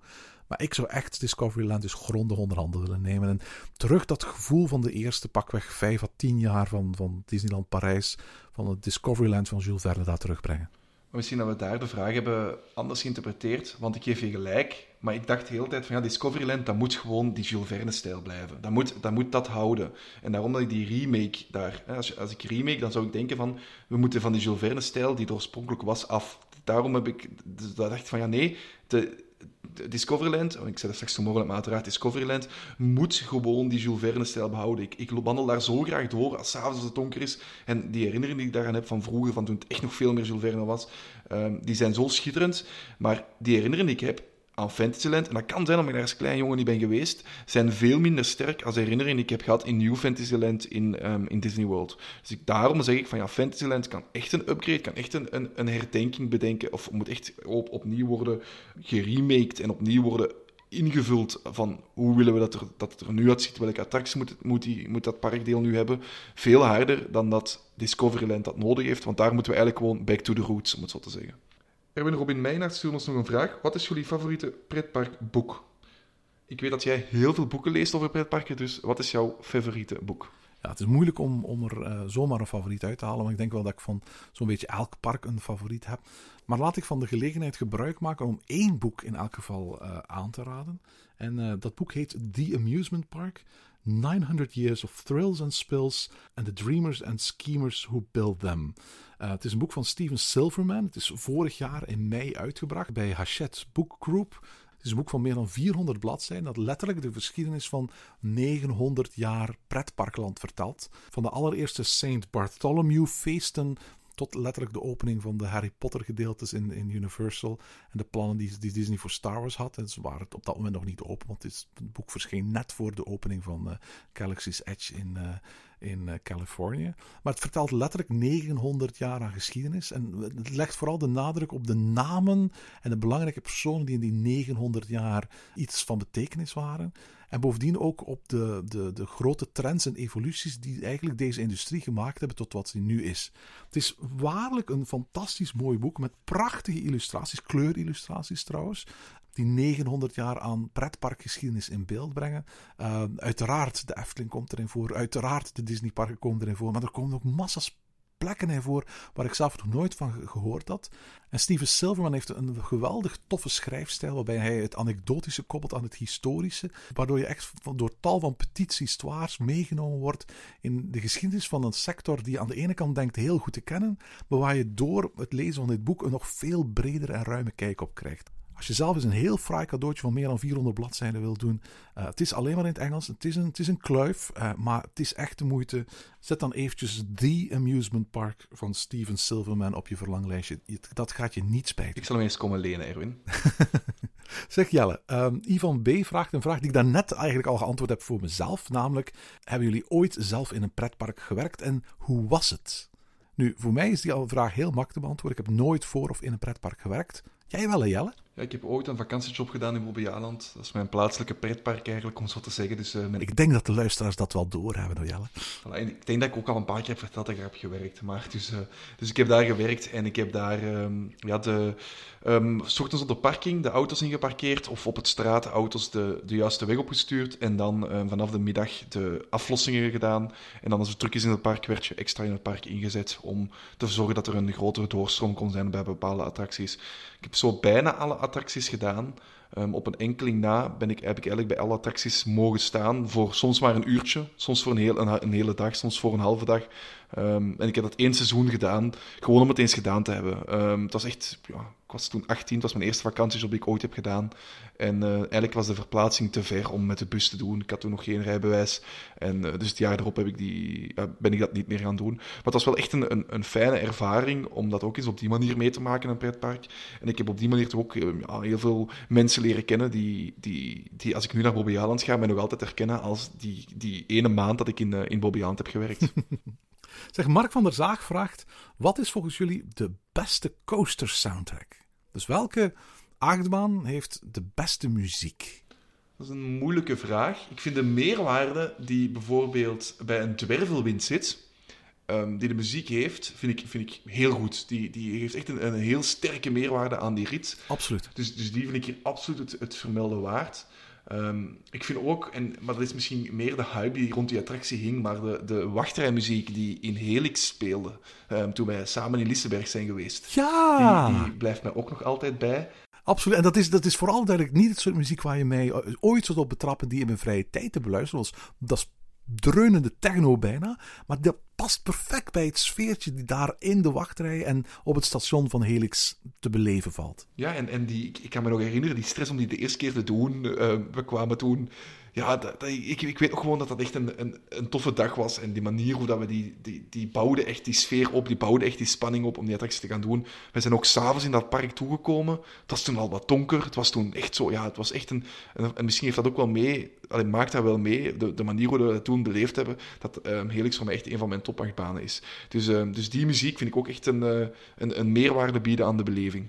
Maar ik zou echt Discoveryland dus grondig onder handen willen nemen. En terug dat gevoel van de eerste pakweg 5 à 10 jaar van, van Disneyland Parijs, van het Discoveryland van Jules Verne daar terugbrengen. Misschien dat we daar de vraag hebben anders geïnterpreteerd, want ik geef je gelijk. Maar ik dacht de hele tijd van ja, Discoveryland, dat moet gewoon die Jules Verne-stijl blijven. Dat moet, dat moet dat houden. En daarom dat ik die remake daar... Als, als ik remake, dan zou ik denken van... We moeten van die Jules Verne-stijl, die oorspronkelijk was, af. Daarom heb ik... Dat dacht van ja, nee... De, Discoveryland, ik zei dat straks zo mogelijk, maar uiteraard Discoveryland, moet gewoon die Jules Verne-stijl behouden. Ik, ik wandel daar zo graag door, als s'avonds het donker is. En die herinneringen die ik daaraan heb van vroeger, van toen het echt nog veel meer Jules Verne was, um, die zijn zo schitterend. Maar die herinneringen die ik heb aan Fantasyland, en dat kan zijn omdat ik daar als klein jongen niet ben geweest, zijn veel minder sterk als herinneringen die ik heb gehad in New Fantasyland in, um, in Disney World. Dus ik, daarom zeg ik van ja, Fantasyland kan echt een upgrade, kan echt een, een, een herdenking bedenken, of moet echt op, opnieuw worden geremaked en opnieuw worden ingevuld van hoe willen we dat, er, dat het er nu uitziet, welke attracties moet, moet, die, moet dat parkdeel nu hebben. Veel harder dan dat Discoveryland dat nodig heeft, want daar moeten we eigenlijk gewoon back to the roots, om het zo te zeggen. Erwin Robin Meijnaert stuurt ons nog een vraag. Wat is jullie favoriete pretparkboek? Ik weet dat jij heel veel boeken leest over pretparken, dus wat is jouw favoriete boek? Ja, het is moeilijk om, om er uh, zomaar een favoriet uit te halen, maar ik denk wel dat ik van zo'n beetje elk park een favoriet heb. Maar laat ik van de gelegenheid gebruik maken om één boek in elk geval uh, aan te raden. En uh, dat boek heet The Amusement Park. 900 Years of Thrills and Spills and the Dreamers and Schemers Who Built Them. Uh, het is een boek van Steven Silverman. Het is vorig jaar in mei uitgebracht bij Hachette Book Group. Het is een boek van meer dan 400 bladzijden dat letterlijk de geschiedenis van 900 jaar pretparkland vertelt. Van de allereerste St. Bartholomew feesten tot letterlijk de opening van de Harry Potter gedeeltes in, in Universal. En de plannen die, die Disney voor Star Wars had. En ze waren het op dat moment nog niet open, want het, boek verscheen net voor de opening van uh, Galaxy's Edge in, uh, in uh, Californië. Maar het vertelt letterlijk 900 jaar aan geschiedenis. En het legt vooral de nadruk op de namen en de belangrijke personen die in die 900 jaar iets van betekenis waren. En bovendien ook op de, de, de grote trends en evoluties die eigenlijk deze industrie gemaakt hebben tot wat ze nu is. Het is waarlijk een fantastisch mooi boek met prachtige illustraties, kleurillustraties trouwens die 900 jaar aan pretparkgeschiedenis in beeld brengen. Uh, uiteraard, de Efteling komt erin voor. Uiteraard, de Disneyparken komen erin voor. Maar er komen ook massa's plekken voor waar ik zelf nog nooit van gehoord had. En Steven Silverman heeft een geweldig toffe schrijfstijl waarbij hij het anekdotische koppelt aan het historische, waardoor je echt door tal van petities, histoires meegenomen wordt in de geschiedenis van een sector die je aan de ene kant denkt heel goed te kennen, maar waar je door het lezen van dit boek een nog veel bredere en ruime kijk op krijgt. Als je zelf eens een heel fraai cadeautje van meer dan 400 bladzijden wil doen. Uh, het is alleen maar in het Engels. Het is een, het is een kluif, uh, maar het is echt de moeite. Zet dan eventjes The Amusement Park van Steven Silverman op je verlanglijstje. Dat gaat je niet spijten. Ik zal hem eens komen lenen, Erwin. zeg Jelle, um, Ivan B. vraagt een vraag die ik daarnet eigenlijk al geantwoord heb voor mezelf. Namelijk, hebben jullie ooit zelf in een pretpark gewerkt en hoe was het? Nu, voor mij is die al vraag heel makkelijk te beantwoorden. Ik heb nooit voor of in een pretpark gewerkt. Jij wel, hè, Jelle? Ja, ik heb ooit een vakantiejob gedaan in Bobbejaanland. Dat is mijn plaatselijke pretpark eigenlijk, om zo te zeggen. Dus, uh, mijn... Ik denk dat de luisteraars dat wel doorhebben, hoor, Jelle. Voilà, ik denk dat ik ook al een paar keer heb verteld dat ik daar heb gewerkt. Maar dus, uh, dus ik heb daar gewerkt en ik heb daar um, ja, de, um, s ochtends op de parking de auto's ingeparkeerd of op het straat de auto's de, de juiste weg opgestuurd. En dan um, vanaf de middag de aflossingen gedaan. En dan als druk is in het park, werd je extra in het park ingezet om te zorgen dat er een grotere doorstroom kon zijn bij bepaalde attracties. Ik heb zo bijna alle attracties gedaan. Um, op een enkeling na ben ik, heb ik eigenlijk bij alle attracties mogen staan voor soms maar een uurtje, soms voor een, heel, een hele dag, soms voor een halve dag. Um, en ik heb dat één seizoen gedaan, gewoon om het eens gedaan te hebben. Um, het was echt, ja, ik was toen 18, het was mijn eerste vakantiejob die ik ooit heb gedaan. En uh, eigenlijk was de verplaatsing te ver om met de bus te doen. Ik had toen nog geen rijbewijs. En uh, dus het jaar erop heb ik die, ben ik dat niet meer gaan doen. Maar het was wel echt een, een, een, fijne ervaring om dat ook eens op die manier mee te maken een pretpark. En ik heb op die manier toch ook ja, heel veel mensen leren kennen die, die, die als ik nu naar Bobbejaanland ga, mij nog altijd herkennen als die, die ene maand dat ik in, in Bobbejaanland heb gewerkt. Zeg, Mark van der Zaag vraagt: wat is volgens jullie de beste coaster soundtrack? Dus welke achtbaan heeft de beste muziek? Dat is een moeilijke vraag. Ik vind de meerwaarde die bijvoorbeeld bij een dwervelwind zit, um, die de muziek heeft, vind ik, vind ik heel goed. Die, die heeft echt een, een heel sterke meerwaarde aan die rit. Absoluut. Dus, dus die vind ik hier absoluut het, het vermelden waard. Um, ik vind ook, en, maar dat is misschien meer de hype die rond die attractie hing, maar de, de wachtrijmuziek die in Helix speelde um, toen wij samen in Lissenberg zijn geweest, ja. die, die blijft mij ook nog altijd bij. Absoluut. En dat is, dat is vooral duidelijk niet het soort muziek waar je mij ooit zult op betrappen die in mijn vrije tijd te beluisteren was. Dat is dreunende techno bijna. Maar dat past perfect bij het sfeertje die daar in de wachtrij en op het station van Helix te beleven valt. Ja, en, en die, ik kan me nog herinneren, die stress om die de eerste keer te doen. Uh, we kwamen toen ja, ik, ik weet nog gewoon dat dat echt een, een, een, toffe dag was. En die manier hoe dat we die, die, die bouwden echt die sfeer op, die bouwden echt die spanning op om die attractie te gaan doen. We zijn ook s'avonds in dat park toegekomen. Het was toen al wat donker. Het was toen echt zo, ja, het was echt een... En misschien heeft dat ook wel mee, alleen maakt dat wel mee, de, de manier hoe we dat toen beleefd hebben, dat um, Helix voor mij echt een van mijn topachtbanen is. Dus, um, dus die muziek vind ik ook echt een, uh, een, een meerwaarde bieden aan de beleving.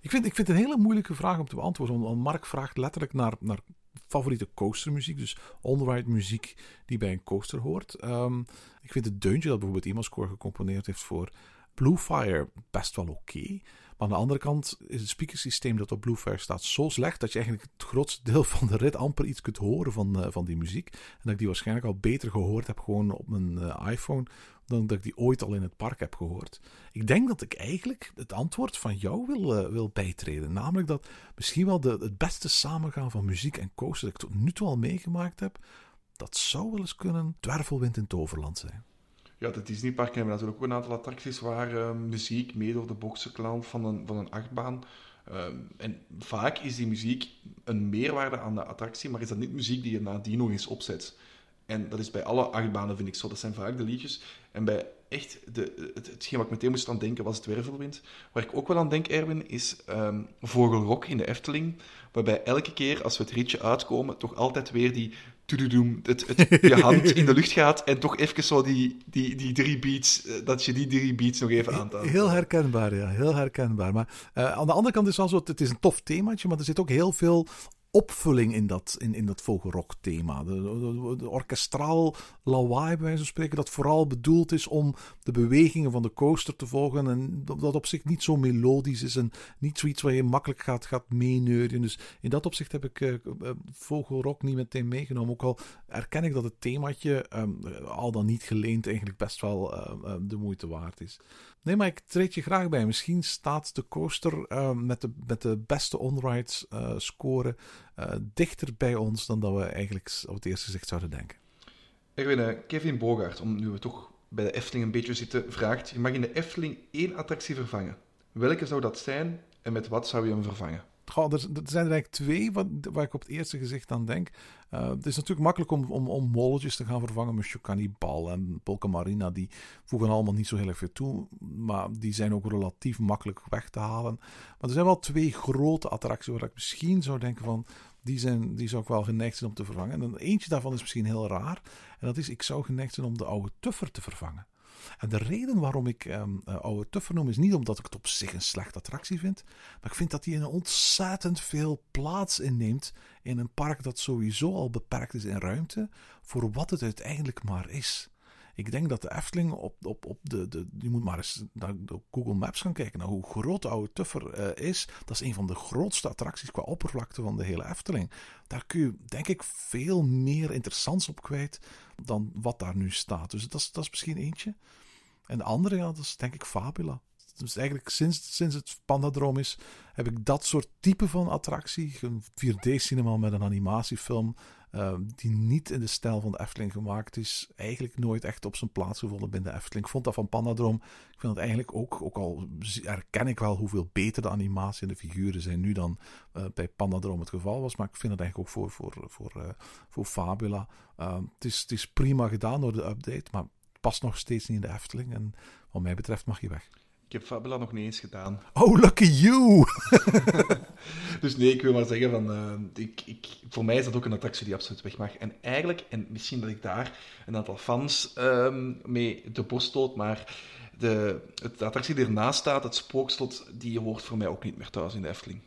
Ik vind, ik vind het een hele moeilijke vraag om te beantwoorden. Want Mark vraagt letterlijk naar, naar favoriete coastermuziek. Dus onride muziek die bij een coaster hoort. Um, ik vind het deuntje dat bijvoorbeeld Imascore gecomponeerd heeft voor Bluefire best wel oké. Aan de andere kant is het speakersysteem dat op Bluefire staat zo slecht dat je eigenlijk het grootste deel van de rit amper iets kunt horen van, uh, van die muziek. En dat ik die waarschijnlijk al beter gehoord heb gewoon op mijn uh, iPhone dan dat ik die ooit al in het park heb gehoord. Ik denk dat ik eigenlijk het antwoord van jou wil, uh, wil bijtreden. Namelijk dat misschien wel de, het beste samengaan van muziek en coaster dat ik tot nu toe al meegemaakt heb, dat zou wel eens kunnen Dwervelwind in Toverland zijn. Ja, de Disneyparken hebben natuurlijk ook een aantal attracties waar uh, muziek mee door de boxen klankt van een, van een achtbaan. Um, en vaak is die muziek een meerwaarde aan de attractie, maar is dat niet muziek die je nadien nog eens opzet. En dat is bij alle achtbanen, vind ik zo. Dat zijn vaak de liedjes. En bij echt, de, het, hetgeen wat ik meteen moest aan denken was het wervelwind. Waar ik ook wel aan denk, Erwin, is ehm, Vogelrok in de Efteling. Waarbij elke keer als we het ritje uitkomen, toch altijd weer die het, het, je hand in de lucht gaat en toch even zo die, die, die drie beats, eh, dat je die drie beats nog even aantaat. Heel herkenbaar, ja. Heel herkenbaar. Maar uh, aan de andere kant is het wel zo, het is een tof themaatje, maar er zit ook heel veel opvulling in dat, in, in dat vogelrock-thema. De, de, orkestraal lawaai, bij wijze van spreken, dat vooral bedoeld is om de bewegingen van de coaster te volgen. En dat op zich niet zo melodisch is en niet zoiets waar je makkelijk gaat, gaat meeneuren. Dus in dat opzicht heb ik uh, vogelrock niet meteen meegenomen. Ook al erken ik dat het themaatje, um, al dan niet geleend, eigenlijk best wel uh, de moeite waard is. Nee, maar ik treed je graag bij. Misschien staat de coaster uh, met, de, met de beste onrides uh, score uh, dichter bij ons dan dat we eigenlijk op het eerste gezicht zouden denken. Erwin, Kevin Bogaert, om nu we toch bij de Efteling een beetje zitten, vraagt: Je mag in de Efteling één attractie vervangen. Welke zou dat zijn en met wat zou je hem vervangen? Er, zijn er eigenlijk twee waar ik op het eerste gezicht aan denk. Uh, het is natuurlijk makkelijk om, om, om molletjes te gaan vervangen. Monsieur Cannibal en Polka Marina, die voegen allemaal niet zo heel erg veel toe. Maar die zijn ook relatief makkelijk weg te halen. Maar er zijn wel twee grote attracties waar ik misschien zou denken van... Die, zijn, die zou ik wel geneigd zijn om te vervangen. En eentje daarvan is misschien heel raar. En dat is, ik zou geneigd zijn om de oude Tuffer te vervangen. En de reden waarom ik um, Oude Tuffer noem is niet omdat ik het op zich een slechte attractie vind, maar ik vind dat hij een ontzettend veel plaats inneemt in een park dat sowieso al beperkt is in ruimte voor wat het uiteindelijk maar is. Ik denk dat de Efteling op, op, op de, de. Je moet maar eens naar Google Maps gaan kijken naar hoe groot de oude Tuffer uh, is. Dat is een van de grootste attracties qua oppervlakte van de hele Efteling. Daar kun je, denk ik, veel meer interessants op kwijt dan wat daar nu staat. Dus dat is, dat is misschien eentje. En de andere, ja, dat is denk ik Fabula. Dus eigenlijk sinds, sinds het Pandadroom is, heb ik dat soort type van attractie. Een 4D-cinema met een animatiefilm. Uh, die niet in de stijl van de Efteling gemaakt is. Eigenlijk nooit echt op zijn plaats gevonden binnen de Efteling. Ik vond dat van Pandadroom. Ik vind dat eigenlijk ook, ook al herken ik wel hoeveel beter de animatie en de figuren zijn nu dan uh, bij Pandadroom het geval was. Maar ik vind het eigenlijk ook voor, voor, voor, uh, voor Fabula. het, is, het is prima gedaan door de update. Maar past nog steeds niet in de Efteling. En wat mij betreft mag je weg. Ik heb Fabula nog niet eens gedaan. Oh, lucky you! dus nee, ik wil maar zeggen, van, uh, ik, ik, voor mij is dat ook een attractie die absoluut weg mag. En eigenlijk, en misschien dat ik daar een aantal fans um, mee de borst stoot, maar de, het, de attractie die ernaast staat, het spookslot, die hoort voor mij ook niet meer thuis in de Efteling.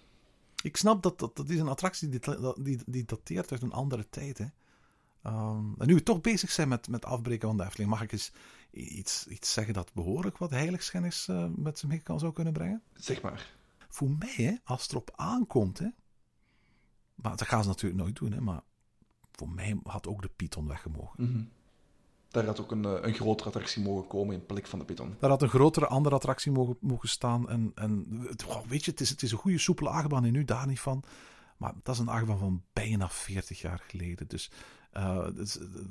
Ik snap dat dat, dat is een attractie die, die, die dateert uit een andere tijd, hè. Um, en nu we toch bezig zijn met, met afbreken van de Efteling, mag ik eens iets, iets zeggen dat behoorlijk wat heiligschennis uh, met zich mee kan zou kunnen brengen? Zeg maar. Voor mij, hè, als het erop aankomt, hè, maar dat gaan ze natuurlijk nooit doen, hè, maar voor mij had ook de Python weggemogen. Mm -hmm. Daar had ook een, een grotere attractie mogen komen in plek van de Python. Daar had een grotere andere attractie mogen, mogen staan. En, en weet je, het is, het is een goede soepele achtbaan en nu daar niet van. Maar dat is een achtbaan van bijna 40 jaar geleden. Dus uh,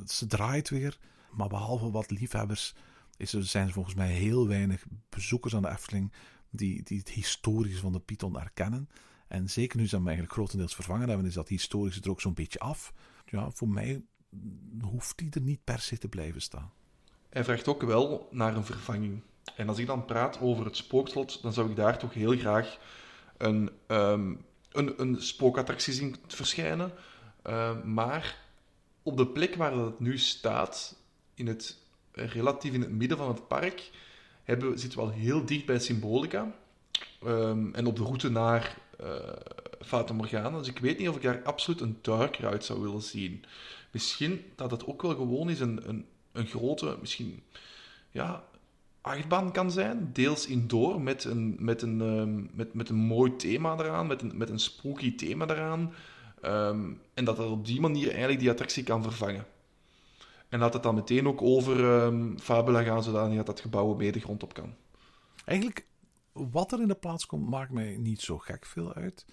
ze draait weer, maar behalve wat liefhebbers is er, zijn er volgens mij heel weinig bezoekers aan de Efteling die, die het historische van de Python erkennen. En zeker nu ze hem eigenlijk grotendeels vervangen hebben, is dat historische er ook zo'n beetje af. Ja, voor mij hoeft die er niet per se te blijven staan. Hij vraagt ook wel naar een vervanging. En als ik dan praat over het spookslot, dan zou ik daar toch heel graag een, um, een, een spookattractie zien verschijnen. Uh, maar op de plek waar het nu staat, in het, relatief in het midden van het park, hebben, zitten we al heel dicht bij Symbolica. Um, en op de route naar uh, Fata Morgana. Dus ik weet niet of ik daar absoluut een duiker uit zou willen zien. Misschien dat het ook wel gewoon is een, een, een grote, misschien ja, achtbaan kan zijn. Deels indoor, met een, met een, um, met, met een mooi thema eraan, met een, met een spooky thema eraan. Um, en dat dat op die manier eigenlijk die attractie kan vervangen. En laat het dan meteen ook over um, Fabula gaan, zodat dat gebouw mee de grond op kan. Eigenlijk, wat er in de plaats komt, maakt mij niet zo gek veel uit.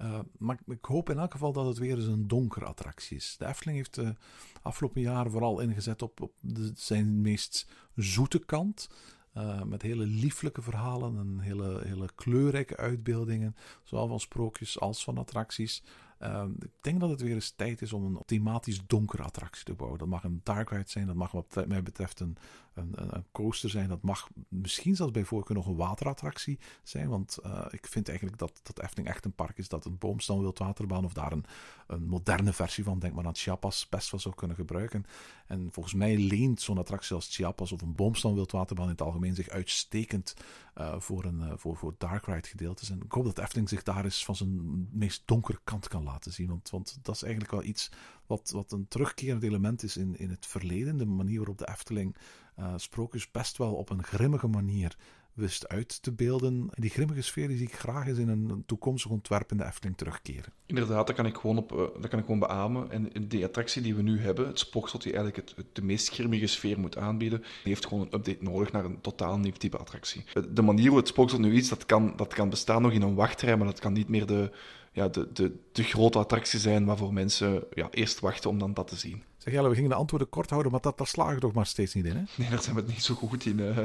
Uh, maar ik hoop in elk geval dat het weer eens een donkere attractie is. De Efteling heeft de afgelopen jaren vooral ingezet op, op de, zijn meest zoete kant. Uh, met hele lieflijke verhalen en hele, hele kleurrijke uitbeeldingen. Zowel van sprookjes als van attracties. Ehm, ik denk dat het weer eens tijd is om een thematisch donkere attractie te bouwen. Dat mag een dark ride zijn, dat mag wat mij betreft een, een, een coaster zijn. Dat mag misschien zelfs bij voorkeur nog een waterattractie zijn. Want uh, ik vind eigenlijk dat, dat Efteling echt een park is dat een boomstam wildwaterbaan of daar een, een moderne versie van, denk maar aan Chiapas, best wel zou kunnen gebruiken. En volgens mij leent zo'n attractie als Chiapas of een boomstam wildwaterbaan in het algemeen zich uitstekend uh, voor, een, uh, voor, voor dark ride gedeeltes. En ik hoop dat Efteling zich daar eens van zijn meest donkere kant kan laten zien. Want, want dat is eigenlijk wel iets wat, wat een terugkerend element is in, in het verleden. De manier waarop de Efteling uh, sprookjes best wel op een grimmige manier wist uit te beelden. En die grimmige sfeer zie ik graag eens in een toekomstig ontwerp in de Efteling terugkeren. Inderdaad, dat kan ik gewoon, op, dat kan ik gewoon beamen. En die attractie die we nu hebben, het spookslot die eigenlijk het, de meest grimmige sfeer moet aanbieden, heeft gewoon een update nodig naar een totaal nieuw type attractie. De manier hoe het spookslot nu is, dat kan, dat kan bestaan nog in een wachtrij, maar dat kan niet meer de, ja, de, de, de grote attractie zijn waarvoor mensen ja, eerst wachten om dan dat te zien. Zeg Jelle, we gingen de antwoorden kort houden, maar dat, daar slagen we toch maar steeds niet in, hè? Nee, daar zijn we het niet zo goed in. Uh,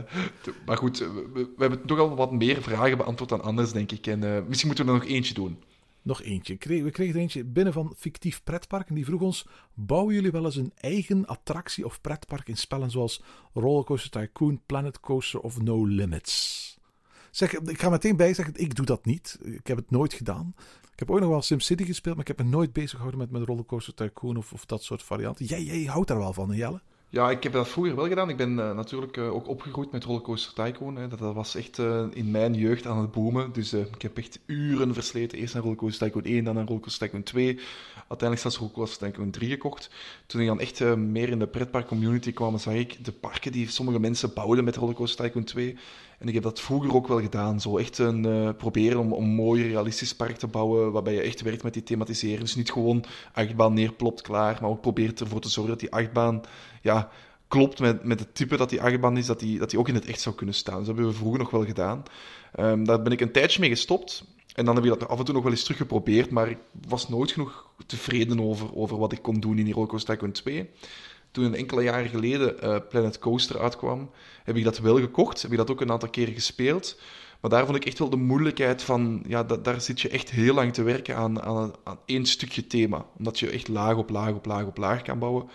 maar goed, we, we, hebben toch al wat meer vragen beantwoord dan anders, denk ik. En uh, misschien moeten we er nog eentje doen. Nog eentje. We kregen er eentje binnen van Fictief Pretpark. En die vroeg ons: Bouwen jullie wel eens een eigen attractie of pretpark in spellen zoals Rollercoaster Tycoon, Planet Coaster of No Limits? Zeg, ik ga meteen bij zeggen: ik doe dat niet. Ik heb het nooit gedaan. Ik heb ooit nog wel SimCity gespeeld, maar ik heb me nooit bezig gehouden met, met Rollercoaster Tycoon of, of dat soort varianten. Jij, jij houdt daar wel van, Jelle? Ja, ik heb dat vroeger wel gedaan. Ik ben uh, natuurlijk uh, ook opgegroeid met Rollercoaster Tycoon. Hè. Dat, was echt uh, in mijn jeugd aan het boomen. Dus ik heb echt uren versleten. Eerst naar Rollercoaster Tycoon 1, dan naar Rollercoaster Tycoon 2. Uiteindelijk zelfs Rollercoaster Tycoon 3 gekocht. Toen ik dan echt meer in de pretpark community kwam, zag ik de parken die sommige mensen bouwden met Rollercoaster Tycoon 2. En ik heb dat vroeger ook wel gedaan. Zo echt een, uh, proberen om, om een mooi realistisch park te bouwen, waarbij je echt werkt met die thematisering. Dus niet gewoon achtbaan neerplopt, klaar, maar ook probeert ervoor te zorgen dat die achtbaan ja, klopt met, met het type dat die achtbaan is, dat die, dat die ook in het echt zou kunnen staan. Dus dat hebben we vroeger nog wel gedaan. Um, daar ben ik een tijdje mee gestopt. En dan heb ik dat af en toe nog wel eens teruggeprobeerd, maar ik was nooit genoeg tevreden over, over wat ik kon doen in die Rollercoaster Tycoon 2 toen enkele jaren geleden uh, Planet Coaster uitkwam, heb ik dat wel gekocht. Heb ik dat ook een aantal keren gespeeld. Maar daar vond ik echt wel de moeilijkheid van, ja, daar zit je echt heel lang te werken aan, aan, aan één stukje thema. Omdat je echt laag op laag op laag op laag kan bouwen.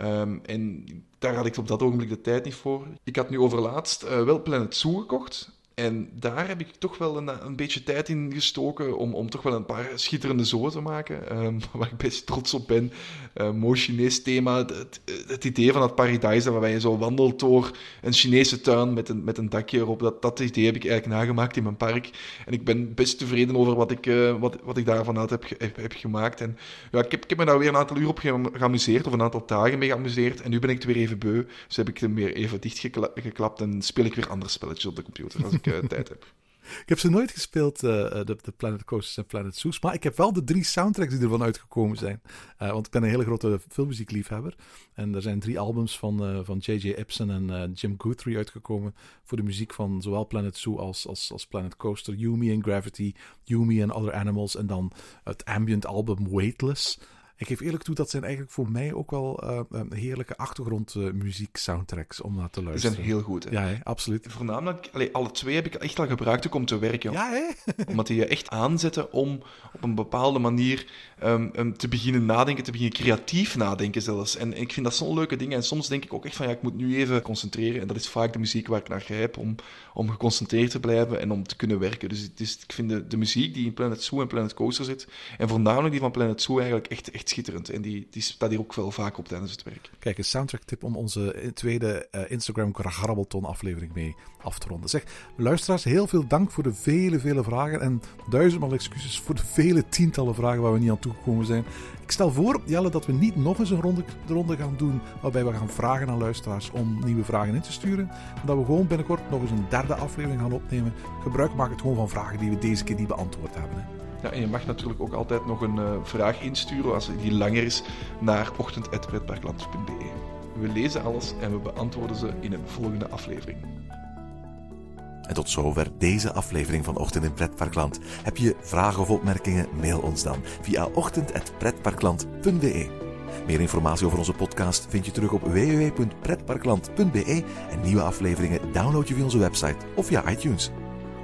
Um, en daar had ik op dat ogenblik de tijd niet voor. Ik had nu overlaatst uh, wel Planet Zoo gekocht. En daar heb ik toch wel een, een beetje tijd in gestoken om, om toch wel een paar schitterende zoen te maken. Um, waar ik best trots op ben. Uh, mooi Chinees thema. Het, het, idee van het paradijs waarbij je zo wandelt door een Chinese tuin met een, met een dakje erop. Dat, dat idee heb ik eigenlijk nagemaakt in mijn park. En ik ben best tevreden over wat ik, uh, wat, wat ik daarvan uit heb, heb, heb, gemaakt. En ja, ik, heb, ik heb me daar weer een aantal uur op geamuseerd. Of een aantal dagen mee geamuseerd. En nu ben ik het weer even beu. Dus heb ik hem weer even dichtgeklapt. En speel ik weer andere spelletjes op de computer. Als ik heb. Ik heb ze nooit gespeeld, uh, de, de, Planet Coasters en Planet Zoos. Maar ik heb wel de drie soundtracks die ervan uitgekomen zijn. Want ik ben een hele grote filmmuziekliefhebber. En er zijn drie albums van, van J.J. Ibsen en Jim Guthrie uitgekomen. Voor de muziek van zowel Planet Zoo als, als, als Planet Coaster. You, Me and Gravity, You, Me and Other Animals. En dan het ambient album Weightless. Ik geef eerlijk toe, dat zijn eigenlijk voor mij ook wel uh, heerlijke achtergrondmuziek soundtracks om naar te luisteren. Die zijn heel goed, hè? Ja, hè? absoluut. Voornamelijk, allee, alle twee heb ik echt al gebruikt om te werken. Ja, hè? Omdat die je echt aanzetten om op een bepaalde manier um, um, te beginnen nadenken, te beginnen creatief nadenken zelfs. En, en ik vind dat zo'n leuke dingen. En soms denk ik ook echt van, ja, ik moet nu even concentreren. En dat is vaak de muziek waar ik naar grijp om, om geconcentreerd te blijven en om te kunnen werken. Dus het is, ik vind de, de muziek die in Planet Zoo en Planet Coaster zit, en voornamelijk die van Planet Zoo eigenlijk echt, schitterend. En die, die staat hier ook wel vaak op tijdens het werk. Kijk, een soundtrack tip om onze tweede uh, Instagram Grabbelton aflevering mee af te ronden. Zeg, luisteraars, heel veel dank voor de vele, vele vragen. En duizendmaal excuses voor de vele tientallen vragen waar we niet aan toegekomen zijn. Ik stel voor, Jelle, dat we niet nog eens een ronde, ronde gaan doen waarbij we gaan vragen aan luisteraars om nieuwe vragen in te sturen. Maar dat we gewoon binnenkort nog eens een derde aflevering gaan opnemen. Gebruik maak het gewoon van vragen die we deze keer niet beantwoord hebben. Hè. En je mag natuurlijk ook altijd nog een uh, vraag insturen als die langer is naar ochtend.pretparkland.be. We lezen alles en we beantwoorden ze in een volgende aflevering. En tot zover deze aflevering van Ochtend in Pretparkland. Heb je vragen of opmerkingen? Mail ons dan via ochtend.pretparkland.be. Meer informatie over onze podcast vind je terug op www.pretparkland.be en nieuwe afleveringen download je via onze website of via iTunes.